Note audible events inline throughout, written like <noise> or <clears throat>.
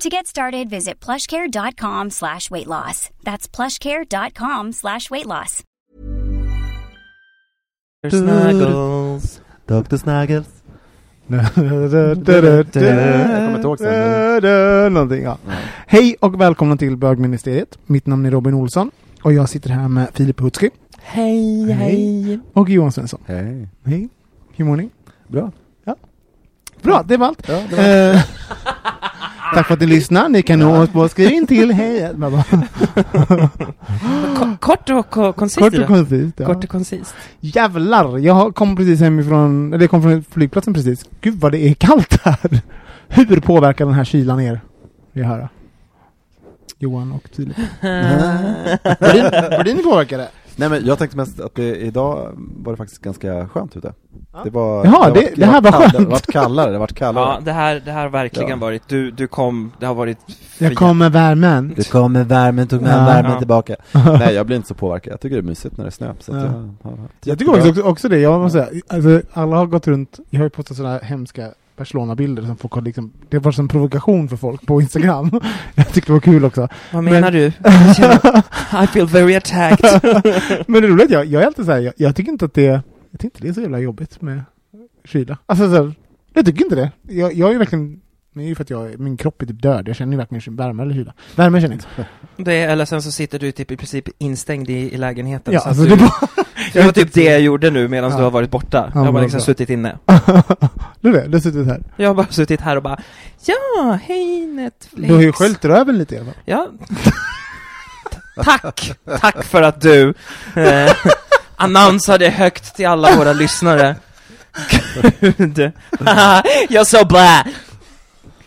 To get started, visit plushcare.com slash weight loss. That's plushcare.com slash weight loss. Snuggles. Dr. Snuggles. Jag kommer inte ihåg sen. Någonting, ja. Hej och välkomna till Bögministeriet. Mitt namn är Robin Olsson och jag sitter här med Filip Hutski Hej, hej. och Johan Svensson. Hej. Hej, hur mår ni? Bra. Bra, det var allt. Ja, det var... Eh, tack för att ni lyssnar. Ni kan nå oss på skriv in till hej. <laughs> Ko- Kort och ko- koncist. Kort och koncist. Ja. Kort och koncist. Jävlar, jag kom precis hemifrån, eller jag kom från flygplatsen precis. Gud vad det är kallt här. <laughs> Hur påverkar den här kylan er? Vill höra. Johan och Filip. <laughs> Var din påverkade? Nej men jag tänkte mest att det, idag var det faktiskt ganska skönt ute. Det var, Jaha, det- varit- det här var skönt. Det har varit kallare, det har varit kallare. Ja, det här, det här har verkligen Ja. varit, du, du kom, det har varit Jag kom med värmen. Det kommer värmen, tog med Ja. värmen Ja. tillbaka. <laughs> Nej jag blir inte så påverkad, jag tycker det är mysigt när det är snö. Så jag, Jag tycker också, också det, jag måste säga, alltså, alla har gått runt, jag har ju postat sådana här hemska Barcelona-bilder som folk har liksom, det var som provokation för folk på Instagram. <laughs> jag tyckte det var kul också. Vad Men- menar du? Jag känner- I feel very attacked. <laughs> Men det roliga är att jag, jag är alltid såhär, jag, jag tycker inte att det, jag tycker inte det är så jävla jobbigt med kyla. Alltså så här, jag tycker inte det. Jag, jag är ju verkligen, det är ju för att jag, min kropp är typ död, jag känner ju verkligen värme eller kyla. Värme känner jag inte. Det, eller sen så sitter du typ i princip instängd i, i lägenheten. Ja, så alltså du, var, det var typ det jag gjorde nu medan Ja. du har varit borta. Ja, jag har bara liksom bra. suttit inne. <laughs> du vet, du har suttit här. Jag har bara suttit här och bara Ja, hej Netflix. Du har ju sköljt röven lite i alla fall. Ja. Tack! Tack för att du eh, <laughs> annonsade högt till alla våra lyssnare. Gud. <laughs> jag så blä!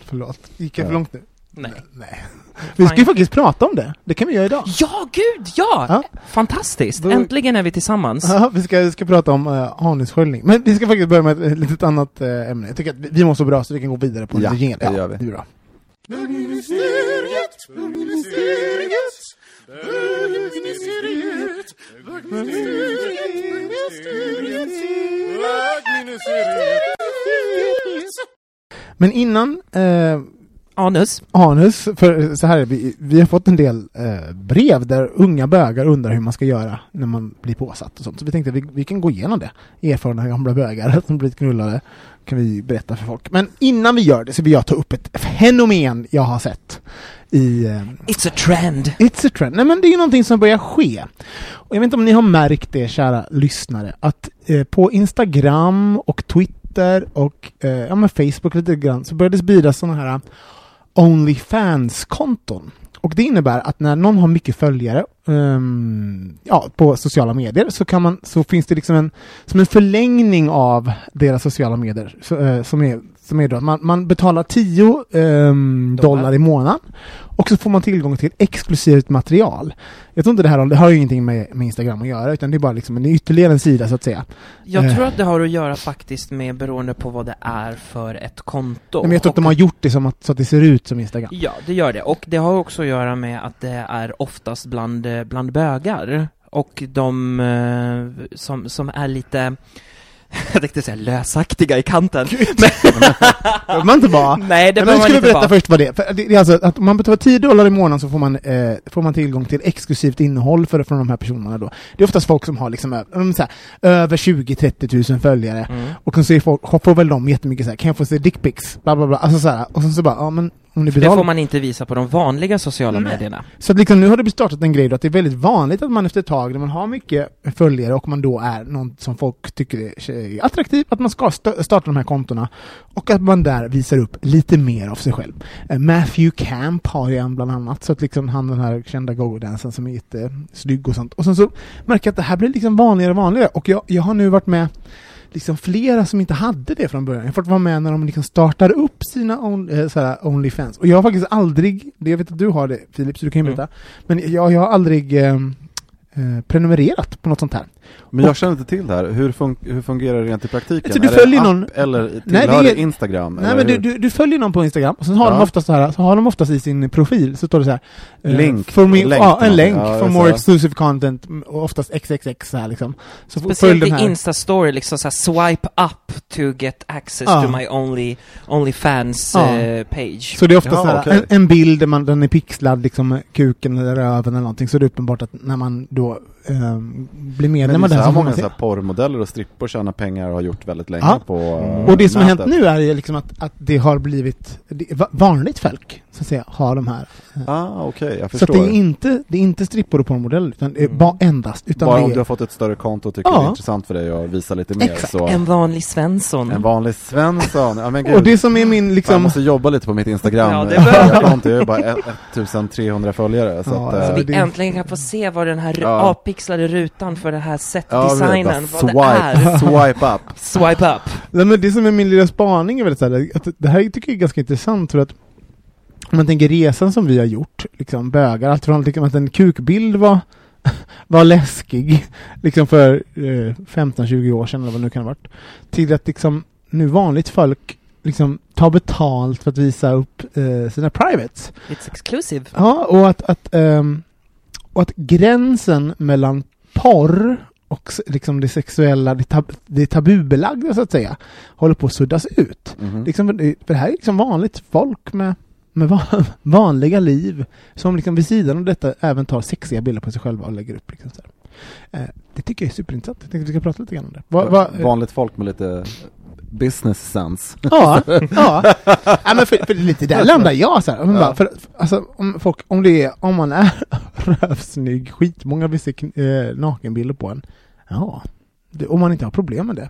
Förlåt, gick jag för långt nu? Nej. Nej. Vi ska ju faktiskt prata om det, det kan vi göra idag. Ja, gud, ja! Ja. Fantastiskt! Då- Äntligen är vi tillsammans. Ja, vi ska, vi ska prata om uh, anussköljning. Men vi ska faktiskt börja med ett, litet annat eh, ämne. Jag tycker att vi, så bra så vi kan gå vidare på en Ja, liten jingel. det gör vi. Det är bra. Men innan eh, Anus. anus, för så här är vi, vi har fått en del eh, brev där unga bögar undrar hur man ska göra när man blir påsatt och sånt. Så vi tänkte att vi, vi kan gå igenom det. Erfarna gamla bögar <laughs> som blivit knullade kan vi berätta för folk. Men innan vi gör det så vill jag ta upp ett fenomen jag har sett i eh, It's a trend. It's a trend. Nej men det är ju någonting som börjar ske. Och jag vet inte om ni har märkt det, kära lyssnare, att eh, på Instagram och Twitter och eh, ja, men Facebook lite grann så börjar det spridas sådana här Onlyfans-konton. Och det innebär att när någon har mycket följare ehm, ja, på sociala medier så, kan man, så finns det liksom en, som en förlängning av deras sociala medier så, eh, som är, som är då att man, man betalar 10 ehm, Dollar. dollar i månaden och så får man tillgång till exklusivt material. Jag tror inte det här det har ju ingenting med, med Instagram att göra utan det är bara liksom en ytterligare en sida så att säga. Jag Eh. tror att det har att göra faktiskt med beroende på vad det är för ett konto. Men jag tror att Och- de har gjort det som att, så att det ser ut som Instagram. Ja, det gör det. Och det har också att göra med att det är oftast bland, bland bögar. Och de eh, som, som är lite, jag tänkte säga lösaktiga i kanten. <laughs> Behöver man inte vara. <laughs> Nej, det men behöver man inte berätta vara. först vad det är. För det är alltså att om man betalar 10 dollar i månaden så får man, eh, får man tillgång till exklusivt innehåll för, från de här personerna då. Det är oftast folk som har liksom så här, över 20-30 tusen följare. Mm. Och så folk, får väl de jättemycket så här, kan jag få se dickpics? Bla bla bla. Alltså så här, och sen så bara, ja men om ni det får man inte visa på de vanliga sociala Nej. medierna. Så att liksom, nu har det startat en grej då, att det är väldigt vanligt att man efter ett tag, när man har mycket följare och man då är någon som folk tycker är attraktiv, att man ska sta- starta de här kontona och att man där visar upp lite mer av sig själv. Eh, Matthew Camp har ju en bland annat, så att liksom han den här kända go-go-dansen som är jättesnygg och sånt. Och sen så märker jag att det här blir liksom vanligare och vanligare och jag, jag har nu varit med liksom flera som inte hade det från början. Jag har fått vara med när de liksom startar upp sina on, eh, såhär, Onlyfans. Och jag har faktiskt aldrig, det jag vet att du har det Filip, så du kan ju Mm. berätta. Men jag, jag har aldrig eh, eh, prenumererat på något sånt här. Men jag känner inte till det här. Hur, fun hur fungerar det rent i praktiken? Så du är följer det app någon- eller Nej, tillhör det är- Instagram? Nej eller men du, du, du följer någon på Instagram, och sen har, de Ja. oftast så, här, så har de oftast i sin profil, så står det så här eh, Link. For me, Länk ja, en länk. Ja, for just more exclusive content, och oftast XXX så här liksom. Så Speciellt den i här. Insta-story, liksom såhär swipe up to get access Ja. to my only, onlyfans Ja. eh, page. Så det är ofta Ja, så här, okej. en, en bild där man, den är pixlad, liksom kuken eller röven eller någonting, så är det uppenbart att när man då ehm, blir Men medlem det är så många så porrmodeller och strippor tjänar pengar och har gjort väldigt länge Ja. på Mm. Och det som har hänt nätet. nu är liksom att, att det har blivit vanligt folk, så att säga, har de här. Ah, okej, jag Så förstår. det är inte, det är inte strippor och porrmodeller, utan det är Mm. bara endast, utan Bara om är, du har fått ett större konto och tycker Ja. det är intressant för dig att visa lite mer Exakt. så En vanlig Svensson. en vanlig Svensson, ja men gud och det som är min liksom, Jag måste jobba lite på mitt Instagram Ja, det Jag har har bara ett- 1300 följare så Ja, att, alltså, eh, Så vi det- äntligen kan få se vad den här Ja. avpixlade rutan för den här ja, setdesignen, bara vad det är. swipe, swipe up Swipe up. nej, men det som är min lilla spaning är väl så här, att det här tycker jag är ganska intressant för att man tänker resan som vi har gjort, liksom bögar, allt från liksom att en kukbild var, <laughs> var läskig, liksom för eh, 15-20 år sedan eller vad det nu kan ha varit, till att liksom nu vanligt folk liksom tar betalt för att visa upp eh, sina privates. It's exclusive. Ja, och att, att, ehm, och att gränsen mellan porr och liksom det sexuella, det, tab det tabubelagda så att säga, håller på att suddas ut. Mhm. Liksom, för det- för det här är liksom vanligt folk med, med va- <laughs> vanliga liv som liksom vid sidan av detta även tar sexiga bilder på sig själva och lägger upp. Liksom så. Eh, det tycker jag är superintressant. Jag tänkte att vi ska prata lite grann om det. Va, va, Vanligt folk med lite business sense Ja, <laughs> ja. ja men för, för lite där landar jag så här. Men Ja. bara, för, alltså, om, folk, om, det är, om man är <laughs> rövsnygg, skitmånga vill se eh, nakenbilder på en. Ja, det, om man inte har problem med det.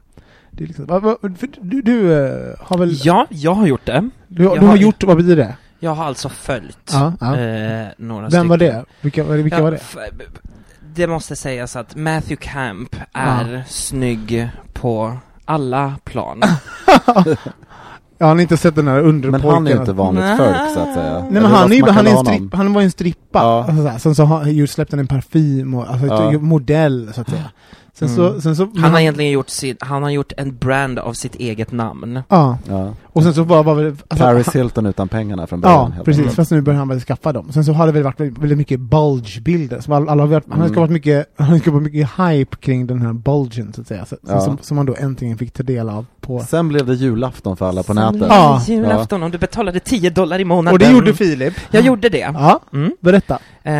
det är liksom, va, va, för du du eh, har väl... Ja, jag har gjort det. du, du har har- gjort, vad betyder det? Jag har alltså följt Ja, ja. eh, några Vem var stycken. det? Vilka, vilka Ja, var det? Det måste sägas att Matthew Camp är snygg på alla plan. <laughs> Jag har inte sett den här underpojken. Men han är ju inte vanligt folk så att säga Nej men Eller han, är ju, han, är en stripp, han var ju en strippa, Ja. alltså, sen så har han ju släppt en parfym och alltså, Ja. modell så att säga. <laughs> Sen så, Mm. sen så, Han har egentligen gjort sin, han har gjort en brand av sitt eget namn. Ja, ja. och sen så var, var väl... Alltså, Paris han, Hilton utan pengarna från början Ja, precis. enkelt. Fast nu börjar han väl skaffa dem. Sen så har det väl varit väldigt, väldigt mycket bulge-bilder. Som alla, alla har varit, Han har Mm. skapat mycket, han har skapat mycket hype kring den här bulgen så att säga. Så, Ja. som, som man då äntligen fick ta del av på... Sen blev det julafton för alla på Som nätet Ja. Julafton, om du betalade 10 dollar i månaden. Och det gjorde Filip. Jag gjorde det. Ja, Mm. berätta. Eh,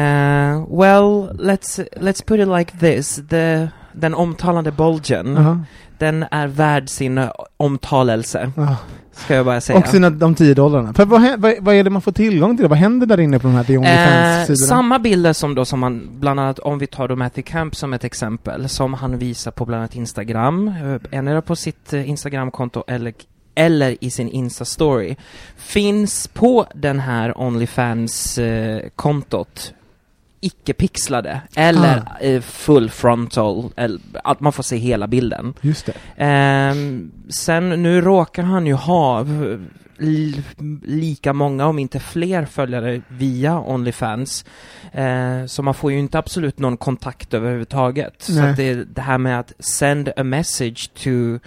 well, let's, let's put it like this. The, den omtalade bulgen, Jaha. den är värd sin eh, omtalelse, Ja. ska jag bara säga. Och sina, de 10 dollarna. För vad, vad, vad är det man får tillgång till? Vad händer där inne på de här The Eh, Onlyfans-sidorna? samma bilder som då som man, bland annat om vi tar då Matthew Camp som ett exempel, som han visar på bland annat Instagram, eh, endera på sitt eh, Instagramkonto eller eller i sin Insta-story, finns på den här Onlyfans-kontot icke-pixlade, eller eh, full frontal, eller att man får se hela bilden. Just det. Ehm, sen, nu råkar han ju ha lika många, om inte fler följare via Onlyfans. Eh, så man får ju inte absolut någon kontakt överhuvudtaget. Så Nej. att det, det här med att send a message to,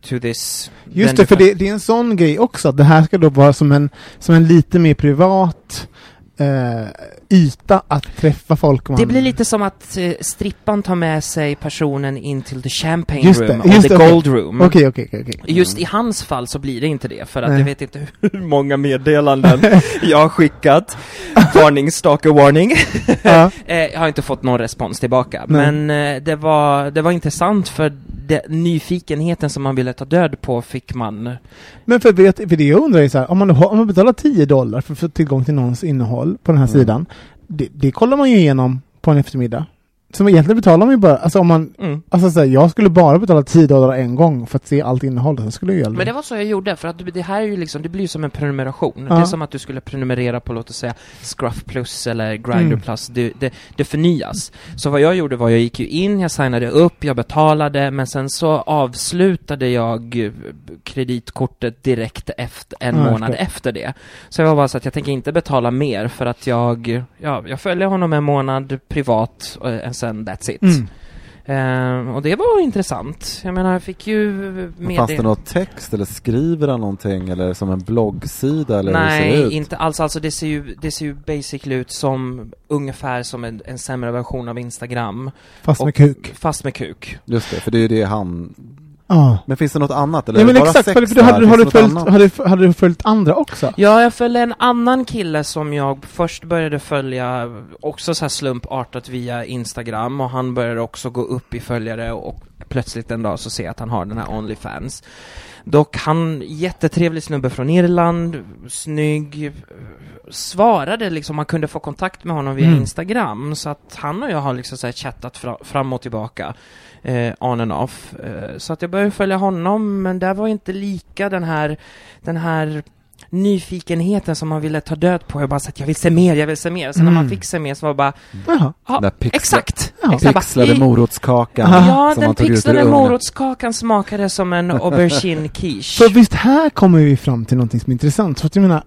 to this... Just det, för det, det är en sån grej också, att det här ska då vara som en, som en lite mer privat eh, yta att träffa folk man... Det blir lite som att eh, strippan tar med sig personen in till the champagne Just det, room, just och the det, gold room. Okej, okej, okej, okej. Just i hans fall så blir det inte det, för att Nej. jag vet inte <laughs> hur många meddelanden jag har skickat. <laughs> Varning, stalker warning. <laughs> Ja. Eh, jag har inte fått någon respons tillbaka, Nej. men eh, det, var, det var intressant för det, nyfikenheten som man ville ta död på fick man. Men för, vet, för det jag undrar är så här, om man, har- om man betalar 10 dollar för att få tillgång till någons innehåll på den här Mm. sidan, det, det kollar man ju igenom på en eftermiddag. Så egentligen betalar man ju bara, alltså om man, Mm. alltså så här, jag skulle bara betala 10 dollar en gång för att se allt innehåll, sen skulle jag ju aldrig... Men det var så jag gjorde, för att det här är ju liksom, det blir ju som en prenumeration. Ja. Det är som att du skulle prenumerera på, låt oss säga, Scruff Plus eller Grindr Mm. Plus. Det, det, det förnyas. Så vad jag gjorde var, jag gick ju in, jag signade upp, jag betalade, men sen så avslutade jag eh, kreditkortet direkt efter, en Ja, månad efter det. Så jag var bara så att jag tänker inte betala mer för att jag, ja, jag följer honom en månad privat, och och sen that's it. Mm. Eh, och det var intressant. Jag menar, jag fick ju Men Fanns det något text eller skriver han någonting eller som en bloggsida eller hur ser det Nej, ut? inte alls. Alltså det ser ju, det ser ju basically ut som ungefär som en, en sämre version av Instagram. Fast med och- kuk. Fast med kuk. Just det, för det är ju det han... Ja. Men finns det något annat eller Nej men bara exakt, sex för, du- du Finns det något följt, du, hade du följt andra också? Ja, jag följde en annan kille som jag först började följa, också så här slumpartat via Instagram, och han började också gå upp i följare och plötsligt en dag så ser jag att han har den här Onlyfans. Dock, han, jättetrevlig snubbe från Irland, snygg, svarade liksom, man kunde få kontakt med honom via Mm. Instagram, så att han och jag har liksom så här chattat fra, fram och tillbaka, eh, on and off. Eh, så att jag började följa honom, men där var inte lika den här, den här nyfikenheten som man ville ta död på. Jag bara så att jag vill se mer, jag vill se mer. Sen när man Mm. fick se mer så var det bara, Jaha. ja, Den pixla- exakt! Ja. exakt. Pixlade morotskakan Ja, som den pixlade morotskakan smakade som en aubergine <laughs> quiche. Så visst här kommer vi fram till någonting som är intressant. För att jag menar,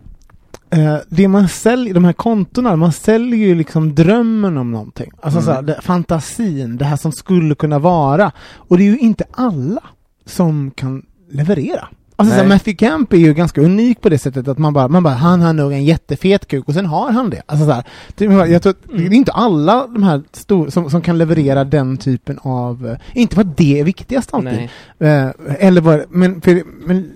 eh, det man säljer, de här kontona, man säljer ju liksom drömmen om någonting. Alltså Mm. så här, det, fantasin, det här som skulle kunna vara. Och det är ju inte alla som kan leverera. Alltså så här, Nej. Matthew Camp är ju ganska unik på det sättet att man bara, man bara, han har nog en jättefet kuk och sen har han det. Alltså så här, det, jag tror att Mm. det är inte alla de här stor, som, som kan leverera den typen av, eh, inte för att det är viktigast alltid. Eh, eller vad, men, för, men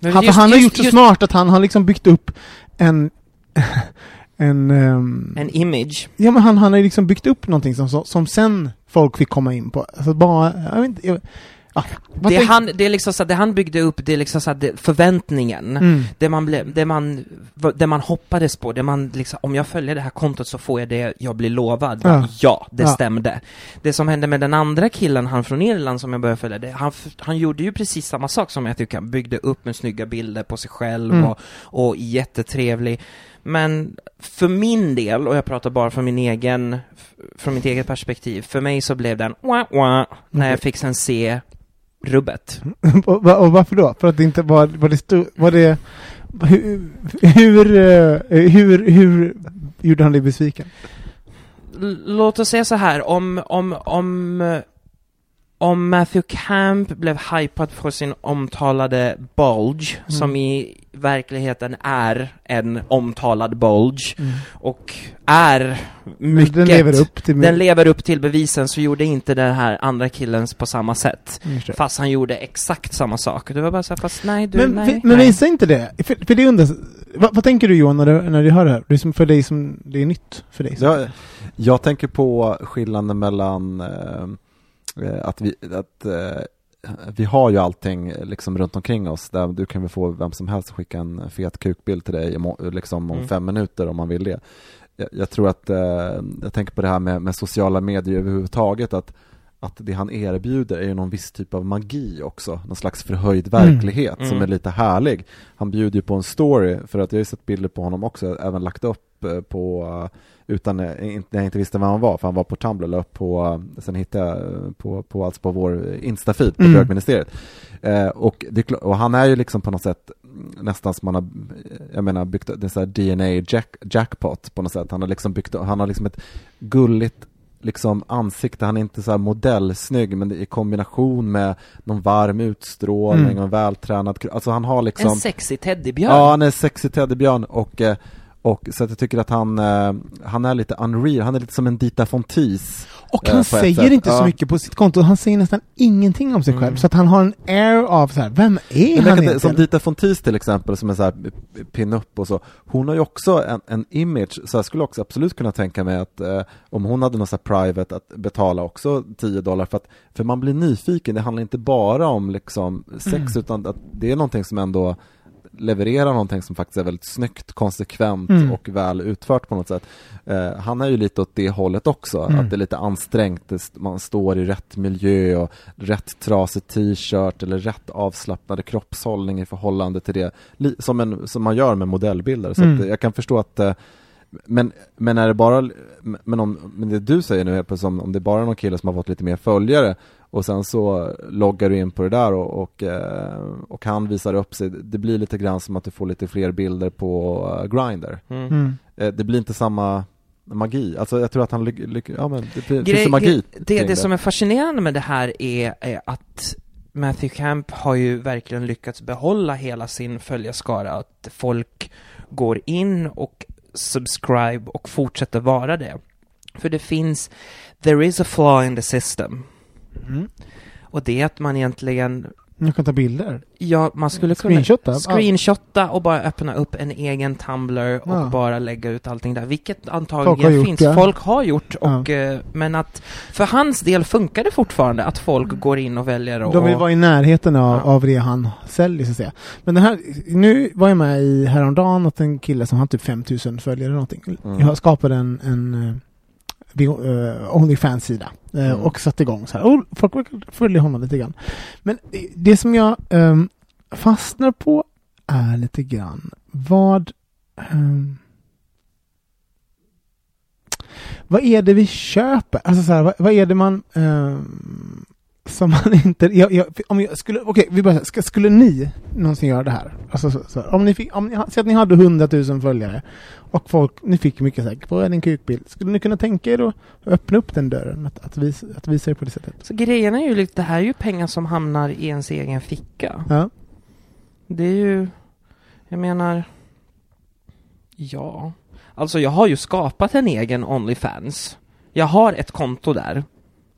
Men just- han har gjort så just smart att han har liksom byggt upp en <laughs> en, ehm, En image. ja men han, han har ju liksom byggt upp någonting som, som, som sen folk fick komma in på. Alltså bara, jag vet inte, jag, vad Det tänk- han, det är liksom så det han byggde upp, det är liksom så det, förväntningen. Mm. Det man, ble, det, man, det man hoppades på, det man liksom, om jag följer det här kontot så får jag det jag blir lovad. Ja. Ja, det Ja. stämde. Det som hände med den andra killen, han från Irland som jag började följa, det, han, han gjorde ju precis samma sak som jag tycker, han byggde upp med snygga bilder på sig själv Mm. och, och jättetrevlig. Men för min del, och jag pratar bara från min egen, från mitt eget perspektiv, för mig så blev den wah, wah, när jag Okej. fick sen se rubbet. <laughs> och, och varför då? För att det inte var, var det stod, var det hur, hur, eh, hur, hur gjorde han dig besviken? Låt oss säga så här, om, om, om, eh, om Matthew Camp blev hypad för sin omtalade bulge, Mm. som i verkligheten är en omtalad bulge, och är mycket... Den lever upp till den lever upp till bevisen, så gjorde inte den här andra killen på samma sätt. Mm. Fast han gjorde exakt samma sak. Det var bara så här, fast nej du, Men, nej, vi- men nej. visar inte det? För, för det undrar, vad, vad tänker du Johan när du, när du hör det här? Det är som för dig som, det är nytt för dig. Jag, jag tänker på skillnaden mellan eh, att vi, att eh, vi har ju allting eh, liksom runt omkring oss där du kan väl få vem som helst att skicka en fet kukbild till dig liksom om Mm. fem minuter om man vill det. Jag, jag tror att, eh, jag tänker på det här med, med sociala medier överhuvudtaget att att det han erbjuder är ju någon viss typ av magi också, någon slags förhöjd verklighet Mm. som är lite härlig. Han bjuder ju på en story, för att jag har ju sett bilder på honom också, även lagt upp eh, på eh, utan eh, när jag inte visste vem han var, för han var på Tumblr, la upp på, eh, sen hittade jag eh, på, på, alltså på vår Insta-feed på Mm. Eh, och, det, och han är ju liksom på något sätt nästan som man har, jag menar, byggt det så DNA jack, jackpot på något sätt. Han har liksom byggt, han har liksom ett gulligt liksom ansikte, han är inte så här modellsnygg men i kombination med någon varm utstrålning Mm. och en vältränad Alltså han har liksom En sexig teddybjörn. Ja, han är sexig teddybjörn och, eh, och så att jag tycker att han, eh, han är lite unreal, han är lite som en Dita Fontis. Och Eh, han ett säger inte så mycket på sitt konto, han säger nästan ingenting om sig själv, Mm. så att han har en air av så här, vem är Men han kan- som egentligen? Dita Fontis till exempel, som är så här pin-up och så, hon har ju också en, en image, så jag skulle också absolut kunna tänka mig att eh, om hon hade något så private, att betala också 10 dollar för att, för man blir nyfiken, det handlar inte bara om liksom sex, Mm. utan att det är någonting som ändå levererar någonting som faktiskt är väldigt snyggt, konsekvent Mm. och väl utfört på något sätt. Eh, han är ju lite åt det hållet också, Mm. att det är lite ansträngt, man står i rätt miljö och rätt trasig t-shirt eller rätt avslappnade kroppshållning i förhållande till det, som, en, som man gör med modellbilder. Så Mm. jag kan förstå att eh, men, men är det bara, men om, men det du säger nu om det är bara någon kille som har fått lite mer följare och sen så loggar du in på det där och, och, eh, och han visar upp sig, det blir lite grann som att du får lite fler bilder på uh, Grindr. Mm. Mm. Eh, Det blir inte samma magi, alltså jag tror att han lyck, lyck, ja men det Grej- finns en magi det, kring det som är fascinerande med det här är, är att Matthew Camp har ju verkligen lyckats behålla hela sin följarskara, att folk går in och subscribe och fortsätter vara det. För det finns, there is a flaw in the system. Mm. Och det är att man egentligen, Jag kan ta bilder. ja, man skulle kunna Screenshotta? screenshotta och bara öppna upp en egen Tumblr och Ja. bara lägga ut allting där, vilket Folk antagligen gjort finns. det. Folk har gjort, Ja. och, eh, men att för hans del funkar det fortfarande att folk går in och väljer och... De vill vara i närheten av, Ja. av det han säljer så att säga. Men den här, nu var jag med i häromdagen att en kille som har typ 5000 följare eller någonting. Mm. Jag skapade en, en uh, Onlyfans-sida eh, Mm. och satte igång så här. Och folk följa honom lite grann. Men eh, det som jag ehm, fastnar på är lite grann vad ehm, vad är det vi köper? Alltså så här, vad, vad är det man ehm, som man <laughs> inte... Jag, jag, om jag skulle, okej, vi bara, ska, skulle ni någonsin göra det här? Alltså, så, så, om ni fick, om ni, säg att ni hade 100 000 följare och folk, ni fick mycket säkert på en kukbild. Skulle ni kunna tänka er att öppna upp den dörren? Att, att, visa, att visa er på det sättet? Så grejen är ju lite, det här är ju pengar som hamnar i ens egen ficka. Ja. Det är ju, jag menar, ja. Alltså jag har ju skapat en egen Onlyfans. Jag har ett konto där.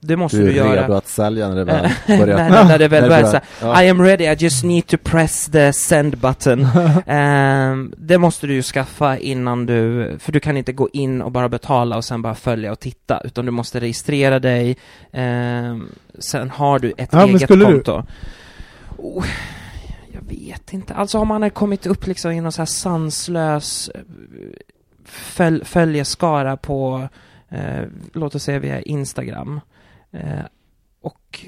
Det måste Du du, är göra. redo att sälja när det väl börjar. <laughs> när, när det väl <laughs> börjar här, I am ready, I just need to press the send button. <laughs> Ehm, det måste du ju skaffa innan du, för du kan inte gå in och bara betala och sen bara följa och titta, utan du måste registrera dig. Ehm, sen har du ett Ja, eget skulle du- konto. Oh, jag vet inte. Alltså om man har kommit upp liksom i någon så här sanslös eh, följ, följeskara på, eh, låt oss säga via Instagram. Eh, och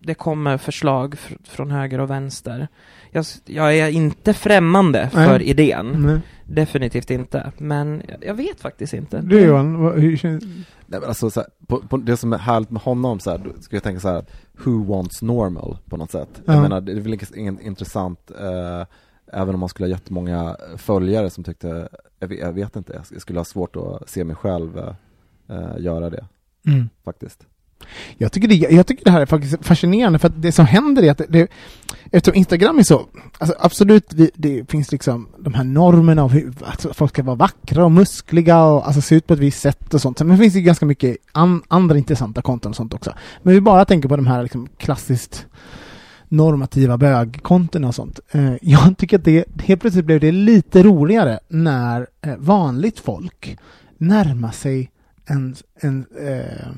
det kommer förslag fr- från höger och vänster. Jag, jag är inte främmande Nej. för idén. Nej. Definitivt inte. Men jag, jag vet faktiskt inte. Du Johan, vad, hur känns... Nej, men alltså, så här, på, på det som är härligt med honom så här, då ska jag tänka så här, att who wants normal på något sätt. Ja. Jag menar, det är väl ingen intressant, eh, även om man skulle ha jättemånga följare som tyckte, jag vet, jag vet inte, jag skulle ha svårt att se mig själv eh, göra det, Mm. faktiskt. Jag tycker, det, jag tycker det här är faktiskt fascinerande för att det som händer är att det, eftersom Instagram är så, alltså absolut det finns liksom de här normerna av hur att folk ska vara vackra och muskliga och alltså se ut på ett visst sätt och sånt. Men det finns ju ganska mycket an, andra intressanta konton och sånt också. Men vi bara tänker på de här liksom klassiskt normativa bögkontona och sånt. Eh, jag tycker att det helt plötsligt blev det lite roligare när eh, vanligt folk närmar sig en, en eh,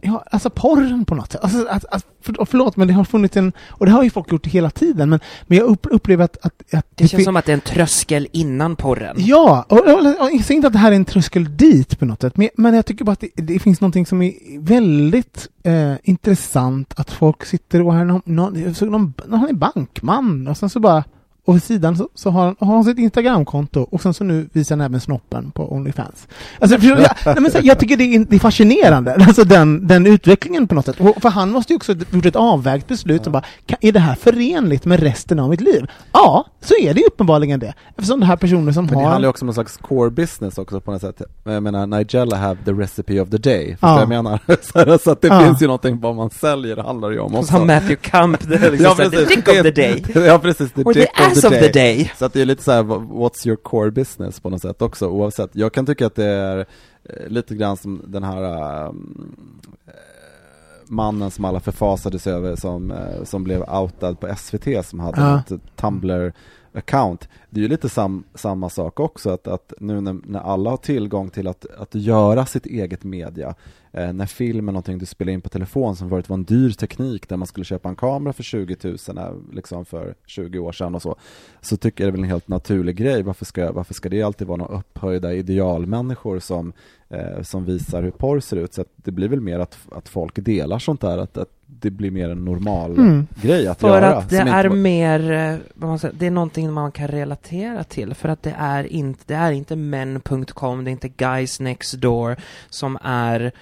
Ja, alltså porren på något sätt. Alltså, att, att, för, förlåt, men det har funnits en... Och det har ju folk gjort hela tiden, men, men jag upp, upplever att... att, att Det känns som att det är en tröskel innan porren. Ja, och, och, och jag säger inte att det här är en tröskel dit på något sätt, men, men jag tycker bara att det, det finns någonting som är väldigt eh, intressant, att folk sitter och är någon, någon, såg någon, han är bankman, och sen så bara och vid sidan så, så har, han, har han sitt Instagramkonto och sen så nu visar han även snoppen på Onlyfans. Alltså, för, jag, nej, men så, jag tycker det är, det är fascinerande, alltså den, den utvecklingen på något sätt. Och, för han måste ju också ha gjort ett avvägt beslut som bara, kan, är det här förenligt med resten av mitt liv? Ja, så är det ju uppenbarligen det. Eftersom det här personer som Men det har... handlar ju också om någon slags core business också på något sätt. Jag menar, Nigella have the recipe of the day. Förstår Ja. jag menar? <laughs> så, här, så att det Ja. finns ju någonting vad man säljer, det handlar det ju om också. Som Matthew Camp, det är liksom Ja, här, the precis. dick of the day. ja precis, the Or the dick of Size of the day. Så att det är lite så här, what's your core business på något sätt också, oavsett. Jag kan tycka att det är eh, lite grann som den här um, mannen som alla förfasade sig över som, eh, som blev outad på SVT som hade Ja. ett Tumblr account. Det är ju lite sam, samma sak också, att, att nu när, när alla har tillgång till att, att göra sitt eget media, eh, när film är någonting du spelar in på telefon som förut var en dyr teknik där man skulle köpa en kamera för 20 000 eh, liksom för 20 år sedan och så, så tycker jag det är väl en helt naturlig grej. Varför ska, varför ska det alltid vara några upphöjda idealmänniskor som, eh, som visar hur porr ser ut? Så att det blir väl mer att, att folk delar sånt där, att, att det blir mer en normal Mm. grej att För göra. att det inte är var- mer, eh, vad man säger, det är någonting man kan relatera till. För att det är inte, det är inte men.com, det är inte guys next door som är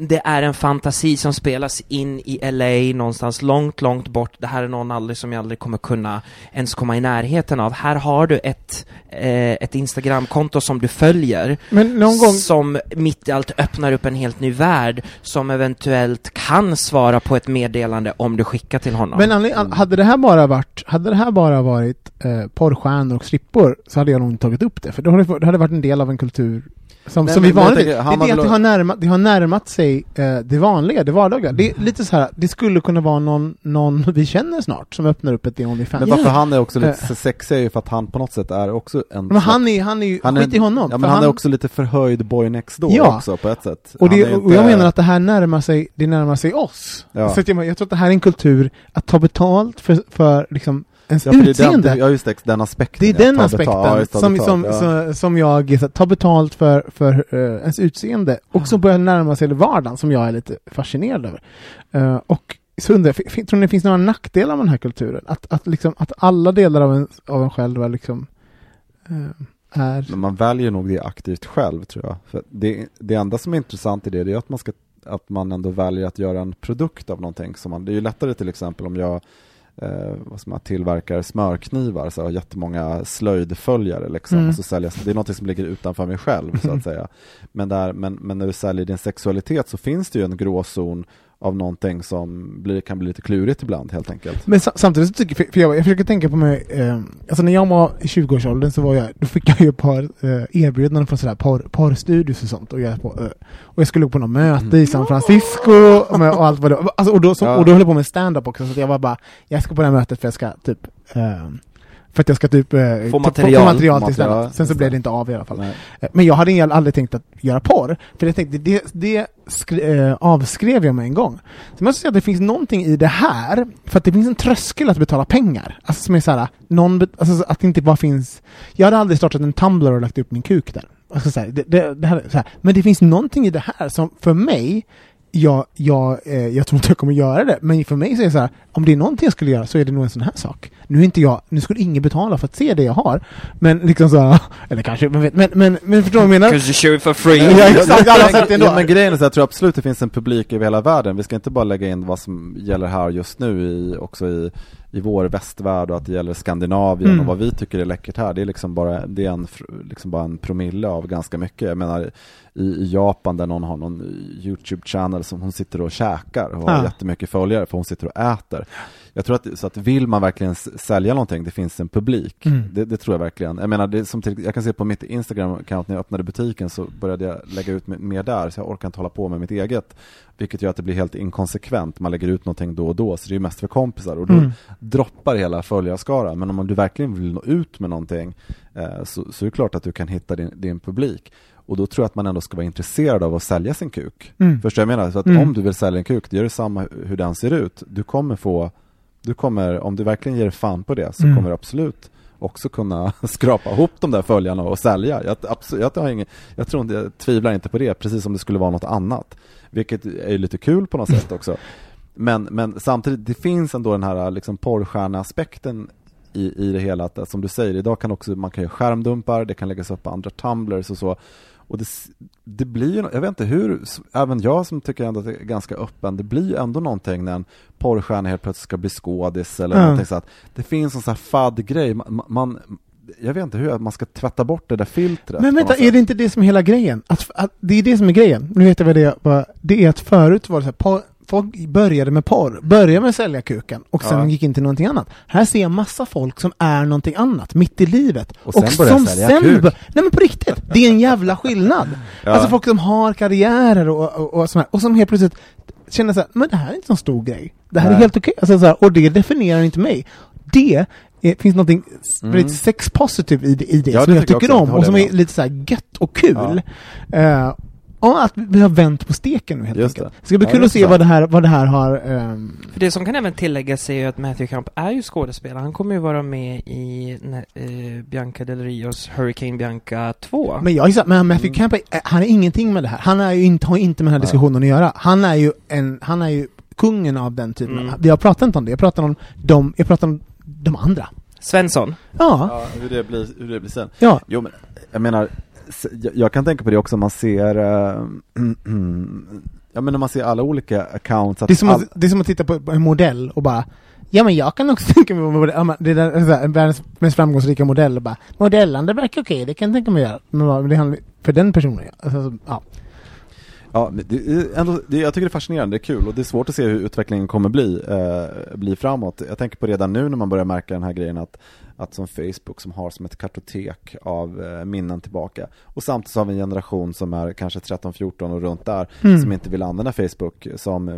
det är en fantasi som spelas in i LA någonstans långt, långt bort. Det här är någon aldrig som jag aldrig kommer kunna ens komma i närheten av. Här har du ett, eh, ett Instagramkonto som du följer Men någon gång, som mitt i allt öppnar upp en helt ny värld som eventuellt kan svara på ett meddelande om du skickar till honom. men anled- an- hade det här bara varit, hade det här bara varit eh, porrstjärnor och strippor så hade jag nog inte tagit upp det, för då hade det, det hade varit en del av en kultur som, Nej, som men- vi vanligt, det det att väl- det har, närmat, det har närmat sig eh, det vanliga, det vardagliga. Det är lite så här, det skulle kunna vara någon, någon <laughs> vi känner snart som öppnar upp ett Onlyfans. Men varför han är också lite Eh. sexig är ju för att han på något sätt är också en Men han är, han är ju, han är, skit i honom. Ja, men han, han är också lite förhöjd boy next door Ja. också på ett sätt. Och, det, och jag menar att det här närmar sig, det närmar sig oss. Ja. Så jag, jag tror att det här är en kultur att ta betalt för, för liksom ens ja, för det är den, utseende. det, ja just det, den aspekten. Det är den aspekten betalt. Ja, som, betalt, som, ja. som, jag, så här, ta betalt för, för eh, ens utseende och som börjar närma sig vardagen som jag är lite fascinerad över. Eh, och så undrar jag, tror ni det finns några nackdelar med den här kulturen? Att, att, liksom, att alla delar av en, av en själv är liksom eh, är... Men man väljer nog det aktivt själv tror jag. För det, det enda som är intressant i det, det är att man, ska, att man ändå väljer att göra en produkt av någonting. Som man, det är ju lättare till exempel om jag eh, vad ska man, tillverkar smörknivar, så har jättemånga slöjdföljare liksom, Mm. och så säljas, det är något som ligger utanför mig själv så att <laughs> säga. Men, där, men, men när du säljer din sexualitet så finns det ju en gråzon av någonting som blir, kan bli lite klurigt ibland helt enkelt. Men sa- samtidigt så tycker för, för jag, jag försöker tänka på mig, eh, alltså när jag var i 20-årsåldern så var jag, då fick jag ju ett par eh, erbjudanden från sådär par, parstudios och sånt och jag, på, eh, och jag skulle gå på något möte i San Francisco och, med, och allt vad det var. Alltså, och, då, så, Ja. och då höll jag på med stand-up också så att jag var bara, jag ska på det här mötet för jag ska typ eh, för att jag ska typ eh, Få material. få material till Material, stand Sen så blev det. inte av i alla fall. Nej. Eh, Men jag hade aldrig tänkt att göra porr, för jag tänkte, det, det skri, eh, avskrev jag mig en gång. Så jag måste säga att det finns någonting i det här, för att det finns en tröskel att betala pengar. Alltså som är såhär, någon, alltså att det inte bara finns... Jag hade aldrig startat en Tumblr och lagt upp min kuk där. Alltså så här, det, det, det här, så här. Men det finns någonting i det här som för mig, jag, jag, eh, jag tror inte jag kommer göra det, men för mig så är det så här, om det är någonting jag skulle göra så är det nog en sån här sak. Nu är inte jag, nu skulle ingen betala för att se det jag har, men liksom så <laughs> eller kanske, men, men, men, men förstår du vad jag menar? Because you show it for free. Ja, exakt, alla har sett det ändå. Ja, men grejen är så jag tror absolut det finns en publik över hela världen. Vi ska inte bara lägga in vad som gäller här just nu i, också i, i vår västvärld och att det gäller Skandinavien Mm. och vad vi tycker är läckert här. Det är liksom bara, det är en, liksom bara en promille av ganska mycket. Jag menar i, i Japan där någon har någon YouTube-channel som hon sitter och käkar och har Ja. jättemycket följare för hon sitter och äter. Jag tror att, så att vill man verkligen sälja någonting, det finns en publik. Mm. Det, det tror jag verkligen. Jag menar, det som till, jag kan se på mitt Instagram-account när jag öppnade butiken så började jag lägga ut mer där, så jag orkar inte hålla på med mitt eget. Vilket gör att det blir helt inkonsekvent, man lägger ut någonting då och då, så det är mest för kompisar. Och då Mm. droppar hela följarskaran. Men om du verkligen vill nå ut med någonting eh, så, så är det klart att du kan hitta din, din publik. Och då tror jag att man ändå ska vara intresserad av att sälja sin kuk. Mm. Förstår jag menar? Så att Mm. om du vill sälja en kuk, det gör det samma hur den ser ut. Du kommer få, du kommer, om du verkligen ger fan på det så Mm. kommer du absolut också kunna <laughs> skrapa ihop de där följarna och sälja. Jag, absolut, jag, har ingen, jag, tror inte, jag tvivlar inte på det, precis som det skulle vara något annat. Vilket är lite kul på något sätt också. <laughs> Men, men samtidigt, det finns ändå den här liksom porrstjärneaspekten i, i det hela. Att som du säger, idag kan också, man kan göra skärmdumpar, det kan läggas upp på andra tumblers och så. Och det, det blir jag vet inte hur, även jag som tycker ändå att det är ganska öppen, det blir ju ändå någonting när en porrstjärna helt plötsligt ska bli skådis eller Ja. någonting så att det finns en sån här fadd grej, man, man jag vet inte hur man ska tvätta bort det där filtret. Men vänta, är det inte det som är hela grejen? Att, att, det är det som är grejen. Nu vet jag vad det är. Det är att förut var det så här, folk började med porr, började med att sälja kuken och sen Ja. gick in till någonting annat. Här ser jag massa folk som är någonting annat, mitt i livet. Och sen börjar som sälja sen kuk. Nej men på riktigt, det är en jävla skillnad. <laughs> Ja. Alltså folk som har karriärer och, och, och sånt här, och som helt plötsligt känner så här, men det här är inte en stor grej. Det här är Nej. helt okej. Alltså, så här, och det definierar inte mig. Det är, finns någonting Mm. sex positive i det, i det Ja, som det jag tycker jag om och som är lite så här gött och kul. Eh, och att vi har vänt på steken nu helt Just enkelt. det. Ska bli Ja, kul att se vad det här, vad det här har... ehm, För det som kan även tilläggas är ju att Matthew Camp är ju skådespelare. Han kommer ju vara med i nä- eh, Bianca Del Rios Hurricane Bianca 2. men jag gissar, men Matthew Mm. Camp, är, han är ingenting med det här. Han är ju inte, har inte med den här Nej. diskussionen att göra. Han är ju en, han är ju kungen av den typen. Mm. Jag pratar inte om det, jag pratar om de, jag pratar om de andra. Svensson. Ja, Ja, hur det blir, hur det blir sen. ja. Jo men, jag menar, jag, kan tänka på det också man ser, eh, <clears throat> ja men när man ser alla olika accounts. Det är, som all, att, det är som att titta på en modell och bara Ja men jag kan också <laughs> tänka mig på modell, det här, världens mest framgångsrika modell och bara Modellande verkar okej, det kan jag tänka mig göra. Men vad- det handlar, för den personen. Alltså, ja. ja, det är ändå, det, jag tycker det är fascinerande, det är kul och det är svårt att se hur utvecklingen kommer bli, eh, bli framåt. Jag tänker på redan nu när man börjar märka den här grejen att, att som Facebook som har som ett kartotek av eh, minnen tillbaka och samtidigt så har vi en generation som är kanske 13-14 och runt där Mm. som inte vill använda Facebook. Som, eh,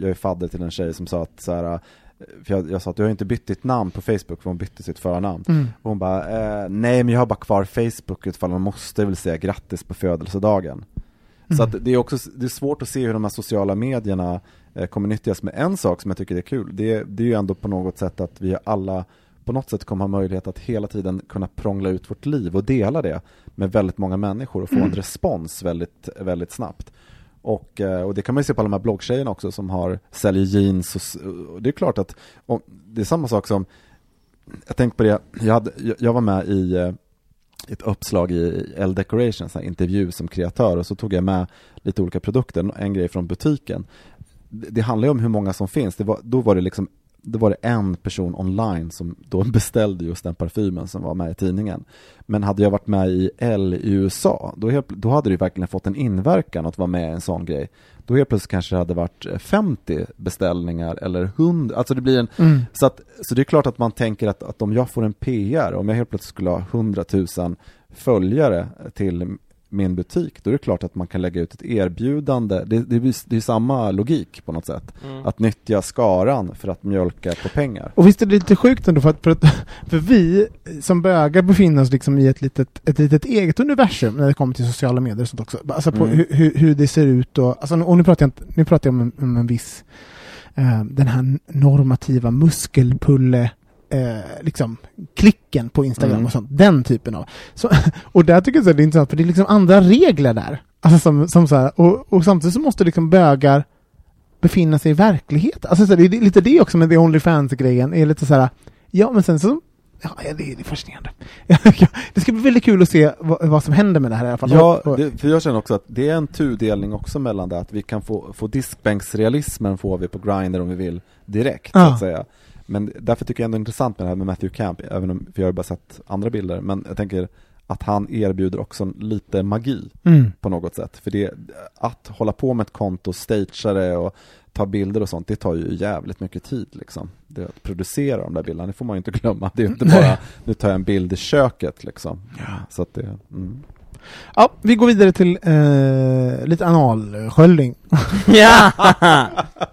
jag är fadder till en tjej som sa att så här, eh, för jag, jag sa att du har inte bytt ditt namn på Facebook för hon bytte sitt förnamn. Mm. Och hon bara, eh, nej men jag har bara kvar Facebook ifall man måste vill säga grattis på födelsedagen. Så Mm. att det är också det är svårt att se hur de här sociala medierna eh, kommer nyttjas med en sak som jag tycker är kul. Det, det är ju ändå på något sätt att vi alla på något sätt kommer ha möjlighet att hela tiden kunna prångla ut vårt liv och dela det med väldigt många människor och få en respons väldigt, väldigt snabbt. Och, eh, och det kan man ju se på alla de här bloggtjejerna också som har, säljer jeans och, och det är klart att det är samma sak som jag tänkte på det, jag, hade, jag, var med i eh, ett uppslag i L Decoration, här intervju som kreatör och så tog jag med lite olika produkter, en grej från butiken. Det, det handlar ju om hur många som finns, var, då var det liksom då var det en person online som då <laughs> beställde just den parfymen som var med i tidningen. Men hade jag varit med i L i USA, då, helt, då hade det verkligen fått en inverkan att vara med i en sån grej. Då helt plötsligt kanske det hade varit 50 beställningar eller 100, alltså det blir en Mm. så, att, så det är klart att man tänker att, att om jag får en PR, om jag helt plötsligt skulle ha 100 000 följare till min butik, då är det klart att man kan lägga ut ett erbjudande. Det, det, blir, det är samma logik på något sätt. Mm. Att nyttja skaran för att mjölka på pengar. Och visst är det lite sjukt ändå för att, för, att, <laughs> för vi som bögar befinner oss liksom i ett litet, ett litet eget universum när det kommer till sociala medier och sånt också. Alltså på Mm. hur, hur, hur det ser ut och, alltså, och nu pratar jag, inte, nu pratar jag om en, om en viss, eh, den här normativa muskelpulle Eh, liksom klicken på Instagram Mm. och sånt, den typen av. Så, <laughs> och där tycker jag så här, det är intressant för det är liksom andra regler där. Alltså som, som så här, och, och samtidigt så måste liksom bögar befinna sig i verkligheten. Alltså så här, det är lite det också med The Onlyfans-grejen, är lite så här, ja men sen så Ja, det, är fascinerande. <laughs> det ska bli väldigt kul att se vad, vad som händer med det här i alla fall. Ja, det, för jag känner också att det är en tudelning också mellan det att vi kan få, få diskbänksrealismen får vi på Grindr om vi vill direkt, så Ja. att säga. Men därför tycker jag ändå det är intressant med det här med Matthew Camp, även om, för jag har ju bara sett andra bilder, men jag tänker att han erbjuder också lite magi Mm. på något sätt. För det, att hålla på med ett konto, stagea det och ta bilder och sånt, det tar ju jävligt mycket tid liksom. Det, att producera de där bilderna, det får man ju inte glömma. Det är ju inte bara, nu tar jag en bild i köket liksom. Så att det, mm. Ja, vi går vidare till eh, lite analsköljning. Ja! <laughs> <laughs>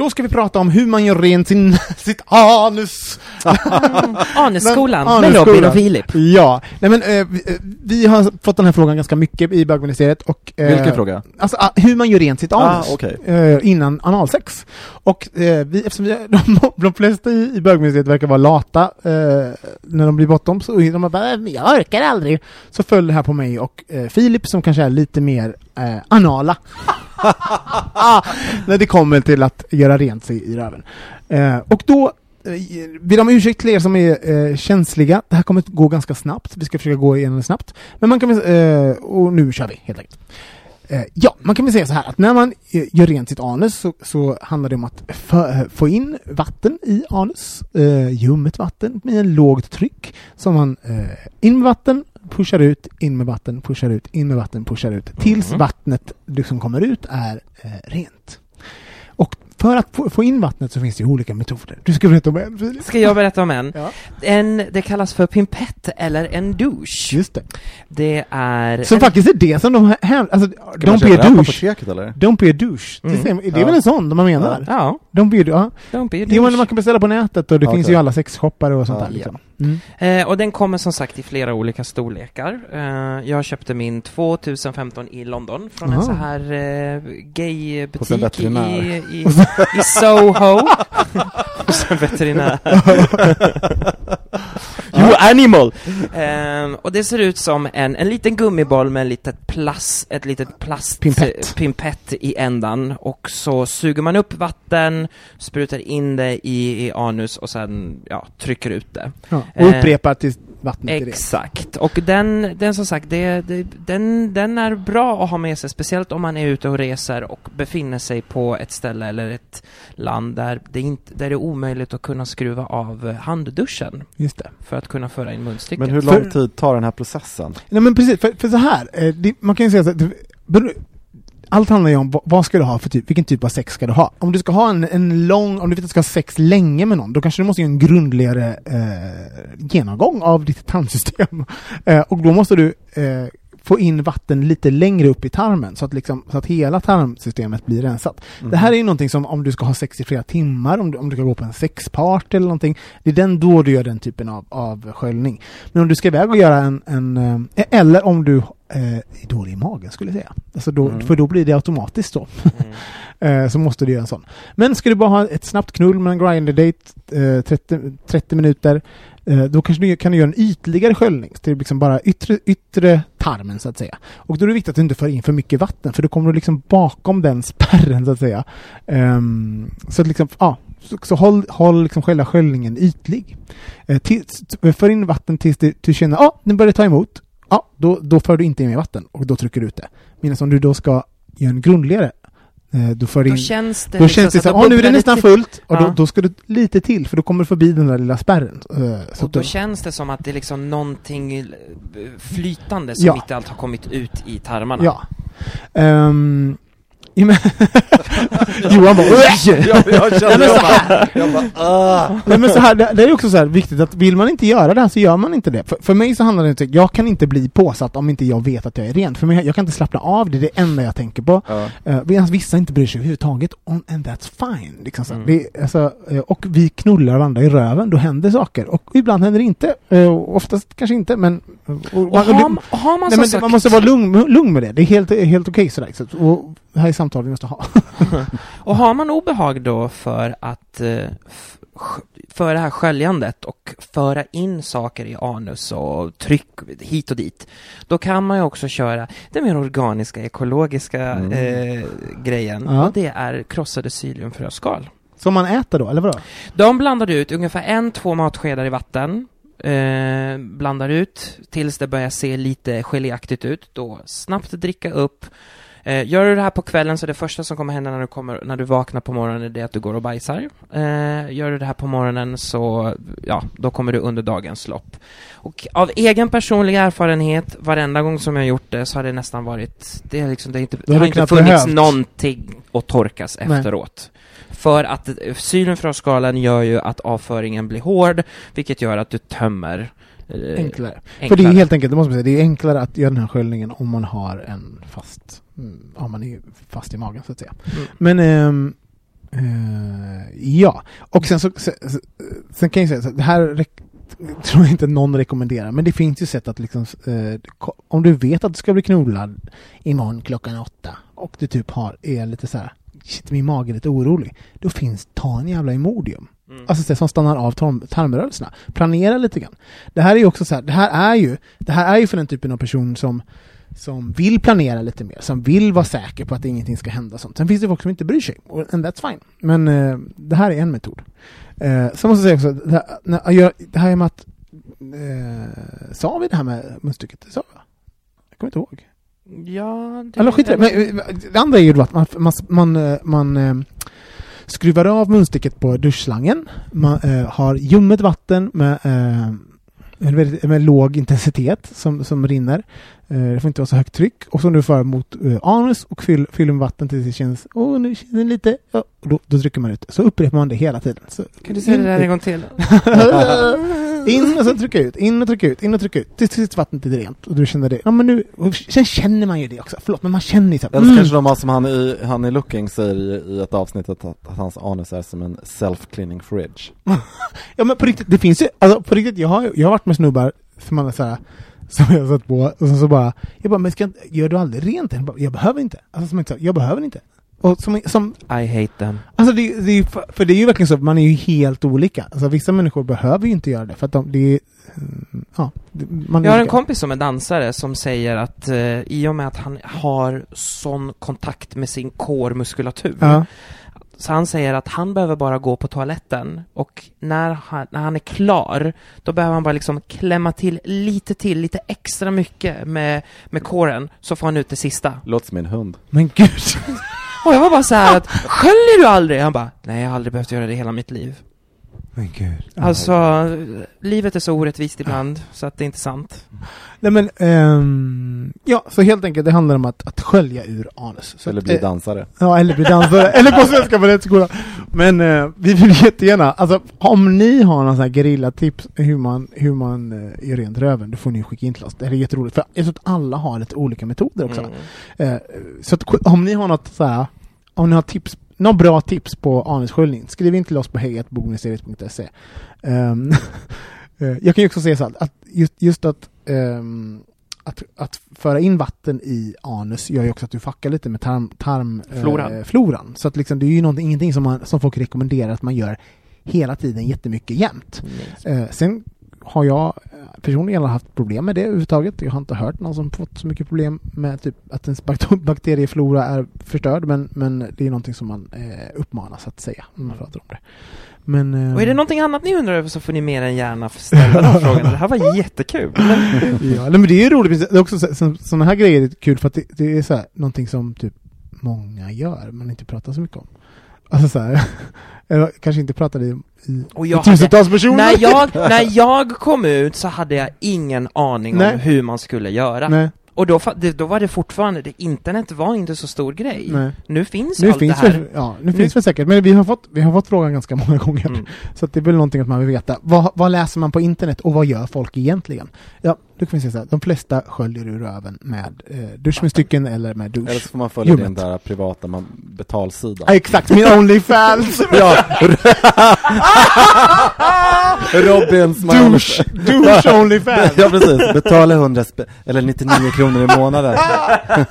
Då ska vi prata om hur man gör rent sin, <laughs> sitt anus. <laughs> Anesskolan Men- med Robin och Filip. Ja, nej men eh, vi, eh, vi har fått den här frågan ganska mycket i bögministeriet och... eh, Vilken fråga? Alltså ah, hur man gör rent sitt anus Ah, okej. eh, innan analsex. Och eh, vi, eftersom vi, <laughs> de, de flesta i, i bögministeriet verkar vara lata eh, när de blir bottom, så de bara "Men jag orkar aldrig. Så föll det här på mig och eh, Filip som kanske är lite mer eh, anala. <laughs> när det kommer till att göra rent sig i röven. Eh, och då ber om ursäkt till er som är eh, känsliga. Det här kommer att gå ganska snabbt. Vi ska försöka gå igenom det snabbt. Men man kan väl, eh, och nu kör vi helt enkelt. Eh, ja, man kan väl säga så här att när man eh, gör rent sitt anus så, så handlar det om att få, få in vatten i anus, eh, ljummet vatten med en lågt tryck. Så man eh, in med vatten, pushar ut, in med vatten, pushar ut, in med vatten, pushar ut. Tills Mhm. vattnet du som kommer ut är eh, rent. Och för att få, in vattnet så finns det ju olika metoder. Du ska berätta om en, Filip. Ska jag berätta om en? Ja. en? Det kallas för pimpett eller en douche. Just det. Det är... Som en, faktiskt är det som de här... Alltså, don't be det a här på douche. apoteket eller? Don't be a douche. Mm. Det, säger- det är Ja. väl en sån de man menar? Ja, Don't be a, ja. don't be a Jo, men douche. man kan beställa på nätet och det Ja, finns okej. ju alla sexshoppar och sånt Ja. där. Liksom. Mm. Eh, och den kommer som sagt i flera olika storlekar. Eh, jag köpte min 2015 i London från en Aha. så här eh, en gaybutik i, i, <laughs> i, Soho. <laughs> Hos en veterinär. <laughs> you animal! Eh, och det ser ut som en, en liten gummiboll med en litet plast, ett litet plast Pimpett. pimpett i ändan och så suger man upp vatten, sprutar in det i, i anus och sen ja, trycker ut det. Ja. Och Eh, upprepar tills vattnet. Exakt, och den, den som sagt, det, det, den, den är bra att ha med sig, speciellt om man är ute och reser och befinner sig på ett ställe eller ett land där det, inte, där det är omöjligt att kunna skruva av handduschen Just det. för att kunna föra in munstycket. Men hur lång tid tar den här processen? Nej men precis, för, för så här, eh, det, man kan ju säga så beror- allt handlar ju om vad, vad ska du ha för typ, vilken typ av sex ska du ha? Om du ska ha en, en lång, om du vet att du ska ha sex länge med någon, då kanske du måste göra en grundligare eh, genomgång av ditt tarmsystem. <laughs> Eh, och då måste du eh, få in vatten lite längre upp i tarmen så att, liksom, så att hela tarmsystemet blir rensat. Det här är ju någonting som om du ska ha sex i flera timmar, om du, om du ska gå på en sexpart eller någonting, det är den då du gör den typen av, av sköljning. Men om du ska iväg och göra en, en eh, eller om du eh, är dålig i magen skulle jag säga. Alltså då, Mm. För då blir det automatiskt så. Mm. <laughs> Eh, så måste du göra en sån. Men ska du bara ha ett snabbt knull med en grinder date, eh, 30, 30 minuter, då kanske du kan du göra en ytligare sköljning till liksom bara yttre, yttre tarmen så att säga. Och då är det viktigt att du inte för in för mycket vatten för då kommer du liksom bakom den spärren så att säga. Um, så att liksom, ja, så, så håll, håll liksom själva sköljningen ytlig. Eh, tills, för in vatten tills du, du känner, att ah, den börjar ta emot. Ja, då, då för du inte in mer vatten och då trycker du ut det. Medan om du då ska göra en grundligare, eh, då för du Då in känns det då liksom känns det att som, det åh nu är det nästan lite- fullt, och då, Ja. då ska du lite till, för då kommer du förbi den där lilla spärren. Eh, Så Och att då du, känns det som att det är liksom någonting eh, flytande som Ja. inte allt har kommit ut i tarmarna. ja. Men- <laughs> Johan bara, "Usch!" jag, jag Nej, kände men så jag bara, jag bara ah. Nej men så här, det, det är också så här viktigt att vill man inte göra det här så gör man inte det. För, för mig så handlar det inte, jag kan inte bli påsatt om inte jag vet att jag är ren. För mig, jag kan inte slappna av, det är det enda jag tänker på. Ja. Uh, medan vissa inte bryr sig överhuvudtaget, on, and that's fine. Liksom så. här. Mm. Det, alltså, eh, och vi knullar varandra i röven, då händer saker. Och ibland händer det inte, uh, oftast kanske inte, men... och- Och man- har, har man Nej, men sagt... man måste vara lugn, lugn med det, det är helt, helt okej sådär. Så, att- och det här är samtal vi måste ha. <laughs> Och har man obehag då för att eh, för det här sköljandet och föra in saker i anus och tryck hit och dit, då kan man ju också köra den mer organiska, ekologiska Mm. eh, grejen, Ja. och det är krossade psylliumfröskal. Som man äter då, eller vadå? De blandar ut ungefär en, två matskedar i vatten, eh, blandar ut tills det börjar se lite geléaktigt ut, då snabbt dricka upp. Eh, gör du det här på kvällen så det första som kommer hända när du, kommer, när du vaknar på morgonen är det att du går och bajsar. Eh, gör du det här på morgonen så, ja, då kommer du under dagens lopp. Och av egen personlig erfarenhet, varenda gång som jag gjort det så har det nästan varit, det, är liksom, det, är inte, har det har inte funnits behövt. någonting att torkas Nej. efteråt. För att eh, syren från skalan gör ju att avföringen blir hård, vilket gör att du tömmer eh, Enklare. För enklare. det är helt enkelt, det måste man säga, det är enklare att göra den här sköljningen om man har en fast, ja man är fast i magen så att säga. Mm. Men ehm, eh, ja, och sen så, sen, kan jag säga så det här tror jag inte någon rekommenderar, men det finns ju sätt att liksom, eh, om du vet att du ska bli knullad imorgon klockan åtta och du typ har, är lite så här, shit min mage är lite orolig, då finns, ta en jävla Imodium. Mm. Alltså så som stannar av tarm, tarmrörelserna. Planera lite grann. Det här är ju också så här, det här är ju, det här är ju för den typen av person som som vill planera lite mer, som vill vara säker på att ingenting ska hända sånt. Sen finns det folk som inte bryr sig, och- and that's fine. Men eh, det här är en metod. Eh, så måste jag säga också, det här, när, jag, det här med att eh, sa vi det här med munstycket? Det sa vi va? Jag kommer inte ihåg. Ja, det... Eller skit det. Men, eh, det andra är ju att man, man, man, eh, man eh, skruvar av munstycket på duschslangen. Man eh, har ljummet vatten med, eh, en väldigt, med låg intensitet som, som rinner. Eh, det får inte vara så högt tryck. Och så nu för mot eh, anus och fyll, fyller med vatten tills det känns, åh nu känns det lite, ja, då, då trycker man ut. Så upprepar man det hela tiden. Så, Kan du säga det där en gång till? <laughs> <laughs> in och så trycka ut, in och trycka ut, in och trycka ut. Tills, tills vattnet är rent. Och du känner det. Ja men nu, sen känner man ju det också. Förlåt, men man känner ju så här, Eller så mm. kanske de har som han i, han i Looking säger i, i ett avsnitt att, att, att hans anus är som en self-cleaning fridge. <laughs> Ja men på riktigt, det finns ju, alltså på riktigt, jag har, jag har varit med snubbar som man är så här, som jag satt på, och sen så bara, jag bara, men ska, gör du aldrig rent? Jag, bara, jag behöver inte. Alltså som inte, jag behöver inte. Och som, som I hate them. alltså det, det för det är ju verkligen så, man är ju helt olika. Alltså vissa människor behöver ju inte göra det, för att de, det är, mm, ja, man är Jag har en kompis som är dansare som säger att eh, i och med att han har sån kontakt med sin core-muskulatur Ja, Så han säger att han behöver bara gå på toaletten och när han, när han är klar, då behöver han bara liksom klämma till lite till, lite extra mycket med, med kåren, så får han ut det sista. Låter som min hund. men gud. <laughs> Och jag var bara så här att, sköljer du aldrig? Han bara, nej jag har aldrig behövt göra det i hela mitt liv. Men gud. Alltså, livet är så orättvist ibland, så att det är inte sant. Nej men, ehm, ja, så helt enkelt det handlar om att, att skölja ur anus. Så Eller att, bli eh, dansare. Ja, eller bli dansare, <laughs> eller på Svenska Balettskolan. Men eh, vi vill jättegärna, alltså om ni har någon sån här gerillatips hur man, hur man eh, gör rent röven, då får ni skicka in till oss. Det här är jätteroligt, för jag tror att alla har lite olika metoder också. Mm. Eh, så att, om ni har något så här, om ni har tips, några bra tips på anussköljning, skriv in till oss på hejatbogministeriet.se. Um, <laughs> jag kan ju också säga så att just, just att, ehm, att att föra in vatten i anus gör ju också att du fuckar lite med tarm, tarm eh, Floran. Så att liksom, det är ju ingenting som, man, som folk rekommenderar att man gör hela tiden jättemycket jämt. Eh, sen har jag eh, personligen haft problem med det överhuvudtaget. Jag har inte hört någon som fått så mycket problem med typ att ens bakt- <laughs> bakterieflora är förstörd, men, men det är någonting som man eh, uppmanas att säga när man pratar om det. Men, eh, Och är det någonting annat ni undrar över så får ni mer än gärna ställa den <laughs> frågan. Det här var jättekul. <laughs> ja, men det är ju roligt, det är också så- så, sådana här grejer är kul för att det, det är så här, någonting som typ många gör, men inte pratar så mycket om. Alltså så här, <laughs> eller kanske inte pratade i, i, i jag hade, tusentals personer. när, jag, <laughs> när jag kom ut så hade jag ingen aning Nej. om hur man skulle göra. Nej, Och då, det, då var det fortfarande, det, internet var inte så stor grej. nej. Nu finns Nu allt finns, det här. väl, ja, nu finns väl säkert, men vi har, fått, vi har fått frågan ganska många <laughs> gånger. Mm. Så att det är väl någonting att man vill veta. Vad, vad läser man på internet och vad gör folk egentligen? Ja, då kan vi säga så här. De flesta sköljer ur röven med eh, duschmunstycken eller med dusch. Eller så får man följa Ljummet. din där privata man, betalsida. Ja, exakt, min <laughs> Onlyfans! ja! <laughs> Robins douche, douche Onlyfans! Ja precis, betala 100 spä- eller 99 kronor i månaden.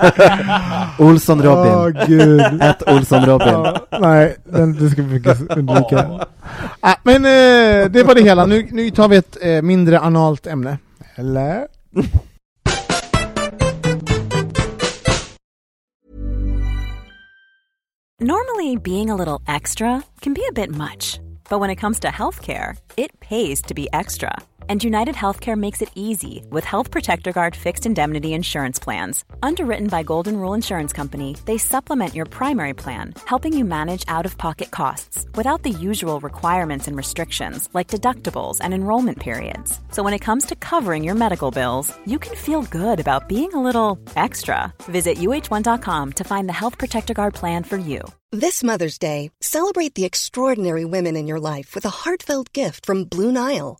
<laughs> Olsson Robin. Åh gud. Ett Olsson Robin. Ja, nej, den, det ska vi försöka undvika. Ah, men eh, det var det hela. Nu, nu tar vi ett eh, mindre analt ämne. Eller? Normally, being a little extra can be a bit much, but when it comes to healthcare, it pays to be extra. And United Healthcare makes it easy with Health Protector Guard fixed indemnity insurance plans. Underwritten by Golden Rule Insurance Company, they supplement your primary plan, helping you manage out of pocket costs without the usual requirements and restrictions like deductibles and enrollment periods. So when it comes to covering your medical bills, you can feel good about being a little extra. Visit uh1.com to find the Health Protector Guard plan for you. This Mother's Day, celebrate the extraordinary women in your life with a heartfelt gift from Blue Nile.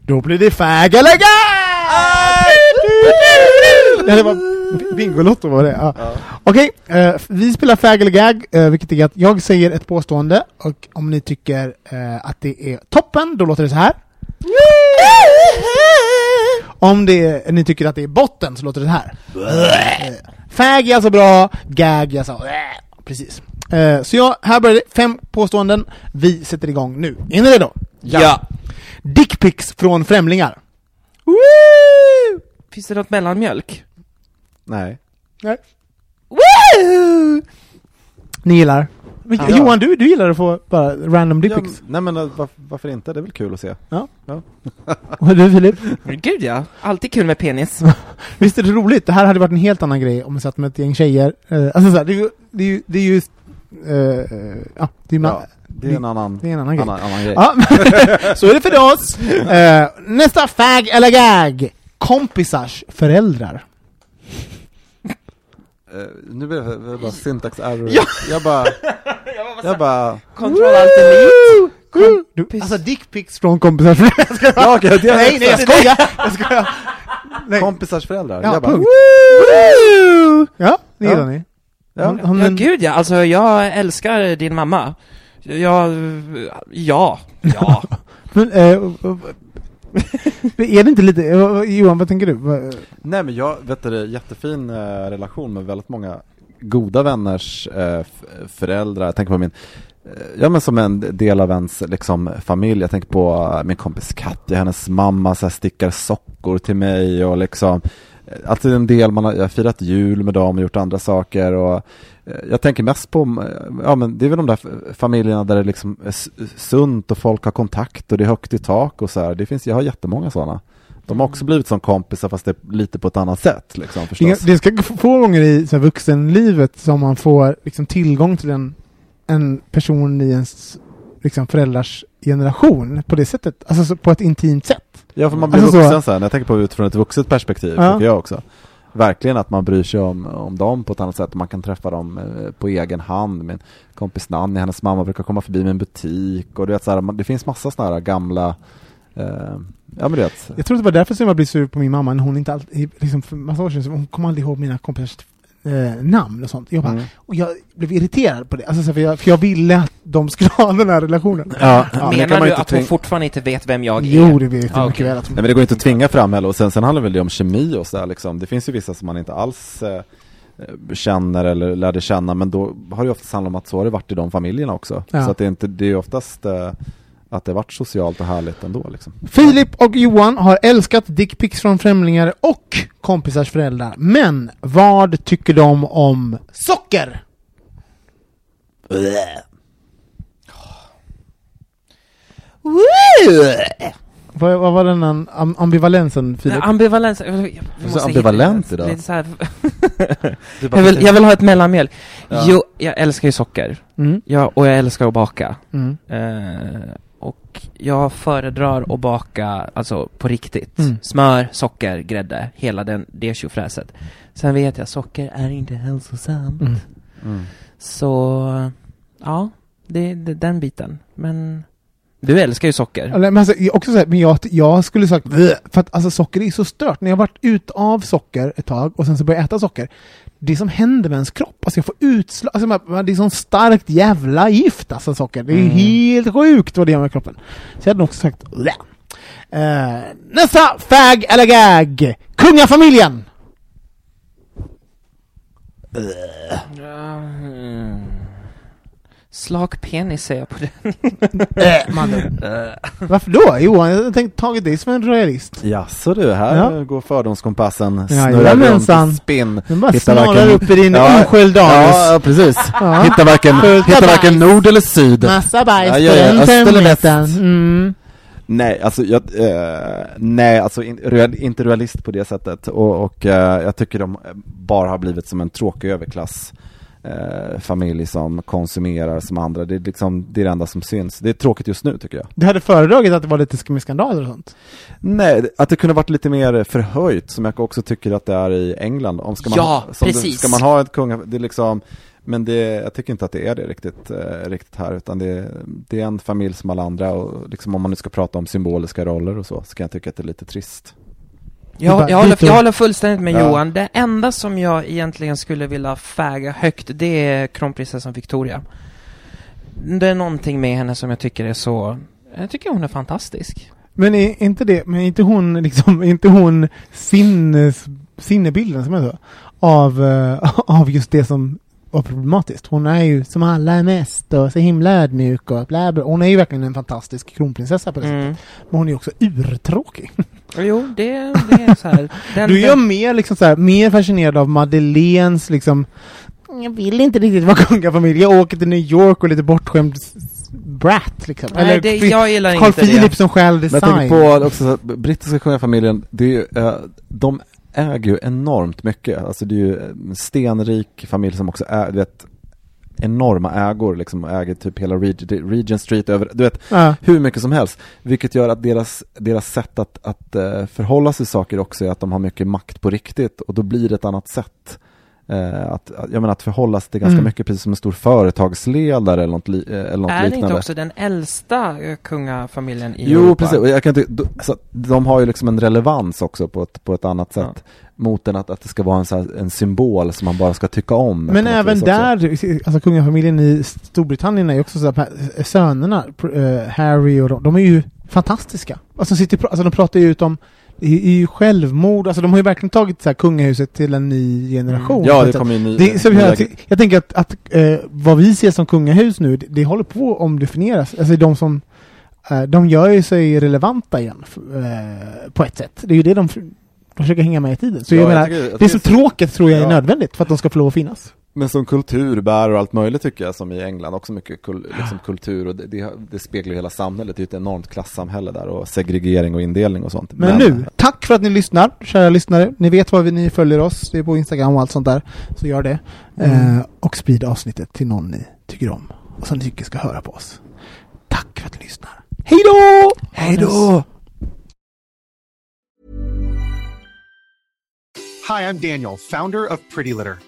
Då blir det eller gay! Nej, det var Bingolotto var det. Ja. Okej, eh, vi spelar Fag eller Gag, eh, vilket är att jag säger ett påstående och om ni tycker eh, att det är toppen, då låter det så här. Om det är, ni tycker att det är botten så låter det så här. Eh, Fag är alltså bra, Gag är alltså... Precis. Så ja, här börjar det. Fem påståenden. Vi sätter igång nu. Är ni redo? Ja. Dickpics från främlingar. Finns det något mellanmjölk? Nej. Nej. Ni gillar? Ja. Johan, du, du gillar att få bara random Ja, dickpics? nej men eh, varför, varför inte? Det är väl kul att se. <laughs> Och du Filip? Gud ja, alltid kul med penis. <laughs> Visst är det roligt? Det här hade varit en helt annan grej om jag satt med ett gäng tjejer. Eh, alltså så här, det är ju, det är ju, det är ju eh, ja, det är, Ja, det är en annan, det är en annan grej. annan, annan grej. Ja, <laughs> så är det för oss. Eh, nästa fag eller gag. Kompisars föräldrar. Eh, nu blir det bara syntax error. Ja. Jag bara, <laughs> jag bara, Control alt delete. Du, alltså dickpics från kompisars föräldrar. <laughs> Jag skojar. ja, Nej, nej jag skojar! Jag skojar! Nej. kompisars föräldrar. Ja, jag bara, punkt. Ja, det Ja. gillar ni. Ja. Hon- hon- Ja gud ja, alltså jag älskar din mamma. Jag, ja, ja. <laughs> Men, eh, är det inte lite, Johan vad tänker du? Nej men jag, vet du, det, jättefin eh, relation med väldigt många goda vänners eh, föräldrar. Jag tänker på min, eh, ja men som en del av ens liksom, familj. Jag tänker på min kompis Katja, hennes mamma så här, stickar sockor till mig och liksom eh, en del, man har, jag har firat jul med dem och gjort andra saker och eh, jag tänker mest på, eh, ja men det är väl de där familjerna där det liksom är sunt och folk har kontakt och det är högt i tak och så här. Det finns, jag har jättemånga sådana. De har också blivit som kompisar fast det är lite på ett annat sätt liksom Det, förstås. det ska få- få gånger i så här, vuxenlivet som man får liksom, tillgång till en, en person i ens liksom, föräldrars generation på det sättet, alltså så, på ett intimt sätt. Ja, för man blir Alltså så- vuxen sen. Jag tänker på utifrån ett vuxet perspektiv, Ja. tycker jag också. Verkligen att man bryr sig om, om dem på ett annat sätt. Man kan träffa dem eh, på egen hand. Min kompis Nanny, hennes mamma brukar komma förbi en butik. Och du vet, så här, man, det finns massa sådana här gamla... Eh, ja men du vet. Jag tror det var därför som jag blev sur på min mamma när hon inte alltid, liksom för massa år sedan, hon kom aldrig ihåg mina kompisars eh, namn och sånt. Jag bara, Mm. och jag blev irriterad på det, alltså, för, jag, för jag ville att de skulle ha den här relationen. Ja, men kan Menar man du inte att hon fortfarande inte vet vem jag är? Jo, det vet jag Ah, mycket okej. väl. Att Nej men det går inte att tvinga fram heller och sen, sen handlar väl det om kemi och sådär liksom. Det finns ju vissa som man inte alls eh, känner eller lärde känna men då har det oftast handlat om att så har det varit i de familjerna också. Ja. Så att det är inte, det är oftast eh, att det varit socialt och härligt ändå liksom. Filip och Johan har älskat dickpics från främlingar och kompisars föräldrar. Men vad tycker de om socker? Vad, vad var den am- ambivalensen Filip? Ambivalens, jag, jag måste ambivalent idag. lite så här, <laughs> jag, vill, jag vill ha ett mellanmjölk. Ja. Jo, jag älskar ju socker. Mm, Ja, och jag älskar att baka. mm, Eh, och jag föredrar att baka, alltså på riktigt. Mm. Smör, socker, grädde, hela den, det tjofräset. Sen vet jag, socker är inte hälsosamt. mm. mm. Så, ja, det, det den biten. Men du älskar ju socker. Men, alltså, jag- också så här, men jag, jag skulle sagt för att alltså, socker är så stört. När jag varit ut av socker ett tag och sen så börjar jag äta socker. Det som händer med ens kropp, alltså jag får utslag, alltså, det är sån starkt jävla gift alltså socker. Det är Mm. helt sjukt vad det gör med kroppen. Så jag hade nog också sagt "Bleh". Eh, Nästa fag eller gag! Kungafamiljen! Mm. Slak penis säger jag på det. <laughs> Äh, mannen. Varför då? Johan, jag har tänkt tagit dig som en royalist. Jaså du, här Ja. går fördomskompassen Ja, snurrar runt jajamensan. i spinn. Den bara Hittar snarare varken- upp i din Ja, osköld anus. Ja, ja, precis. Ja. Hittar varken, hittar varken nord eller syd. Massa bajs Ja, på ja, ja, den eller väst. termometern. Mm. Nej, alltså jag, eh, nej, alltså in, real, inte realist på det sättet och, och eh, jag tycker de bara har blivit som en tråkig överklass eh, familj som konsumerar som andra. Det är liksom det, är det enda som syns. Det är tråkigt just nu tycker jag. Du hade föredragit att det var lite med skandaler och sånt? Nej, att det kunde varit lite mer förhöjt som jag också tycker att det är i England. Om ska man Ja, precis. Det, ska man ha ett kunga, det är liksom men det, jag tycker inte att det är det riktigt, eh, riktigt här utan det, det är en familj som alla andra och liksom om man nu ska prata om symboliska roller och så så kan jag tycka att det är lite trist. Jag, bara jag, håller, jag håller fullständigt med Ja. Johan. Det enda som jag egentligen skulle vilja fäga högt, det är kronprinsessan Victoria. Det är någonting med henne som jag tycker är så... Jag tycker hon är fantastisk. Men är inte det, men inte hon liksom, inte hon sinnes, sinnebilden som är så? Av, eh, <laughs> av just det som var problematiskt. Hon är ju som alla är mest och så himla ödmjuk och bla bla. Hon är ju verkligen en fantastisk kronprinsessa på det sättet. Mm. Men hon är ju också urtråkig. <laughs> Jo, det, det är så här. Den, Du är den, mer liksom så här, mer fascinerad av Madeleines liksom jag vill inte riktigt vara <laughs> kungafamilj. Jag åker till New York och lite bortskämd brat liksom. nej, det, jag gillar Carl inte Philip det. som stjäl Men jag design. tänker på också, så här, brittiska kungafamiljen, det är ju, eh, de äger ju enormt mycket. Alltså det är ju en stenrik familj som också är, du vet, enorma ägor liksom, äger typ hela Reg- Regent Street över, du vet, Ja. hur mycket som helst. Vilket gör att deras, deras sätt att, att eh, förhålla sig till saker också är att de har mycket makt på riktigt och då blir det ett annat sätt. Eh, att, jag menar att förhålla sig till ganska Mm. mycket precis som en stor företagsledare eller något, li, eh, eller något Är det liknande. inte också den äldsta eh, kungafamiljen i Jo, Europa? precis. Och jag kan inte, så de har ju liksom en relevans också på ett, på ett annat Ja. sätt. Mot en att, att det ska vara en, så här, en symbol som man bara ska tycka om. Men även där, alltså kungafamiljen i Storbritannien är ju också så här, sönerna, Harry och de, de är ju fantastiska. Alltså, sitter, alltså de pratar ju ut om det är ju självmord, alltså de har ju verkligen tagit så här, kungahuset till en ny generation. Mm. Ja, det kommer ju ny... det, så nya- jag, jag tänker att, att eh, vad vi ser som kungahus nu, det, det håller på att omdefinieras. Alltså de som eh, de gör ju sig relevanta igen eh, på ett sätt. Det är ju det de, de försöker hänga med i tiden. Så Ja, jag jag menar, tycker- jag det är så tycker- tråkigt tror jag är Ja. nödvändigt för att de ska få lov att finnas. Men som kulturbärare och allt möjligt tycker jag, som i England, också mycket kul, liksom kultur och det, det, det speglar hela samhället. Det är ju ett enormt klassamhälle där och segregering och indelning och sånt. Men, nu, tack för att ni lyssnar, kära lyssnare. Ni vet var vi, ni följer oss, det är på Instagram och allt sånt där. Så gör det. Mm. Eh, och sprid avsnittet till någon ni tycker om och som ni tycker ska höra på oss. Tack för att ni lyssnar. Hej då! Hej då! Hi, I'm Daniel, founder of Pretty Litter.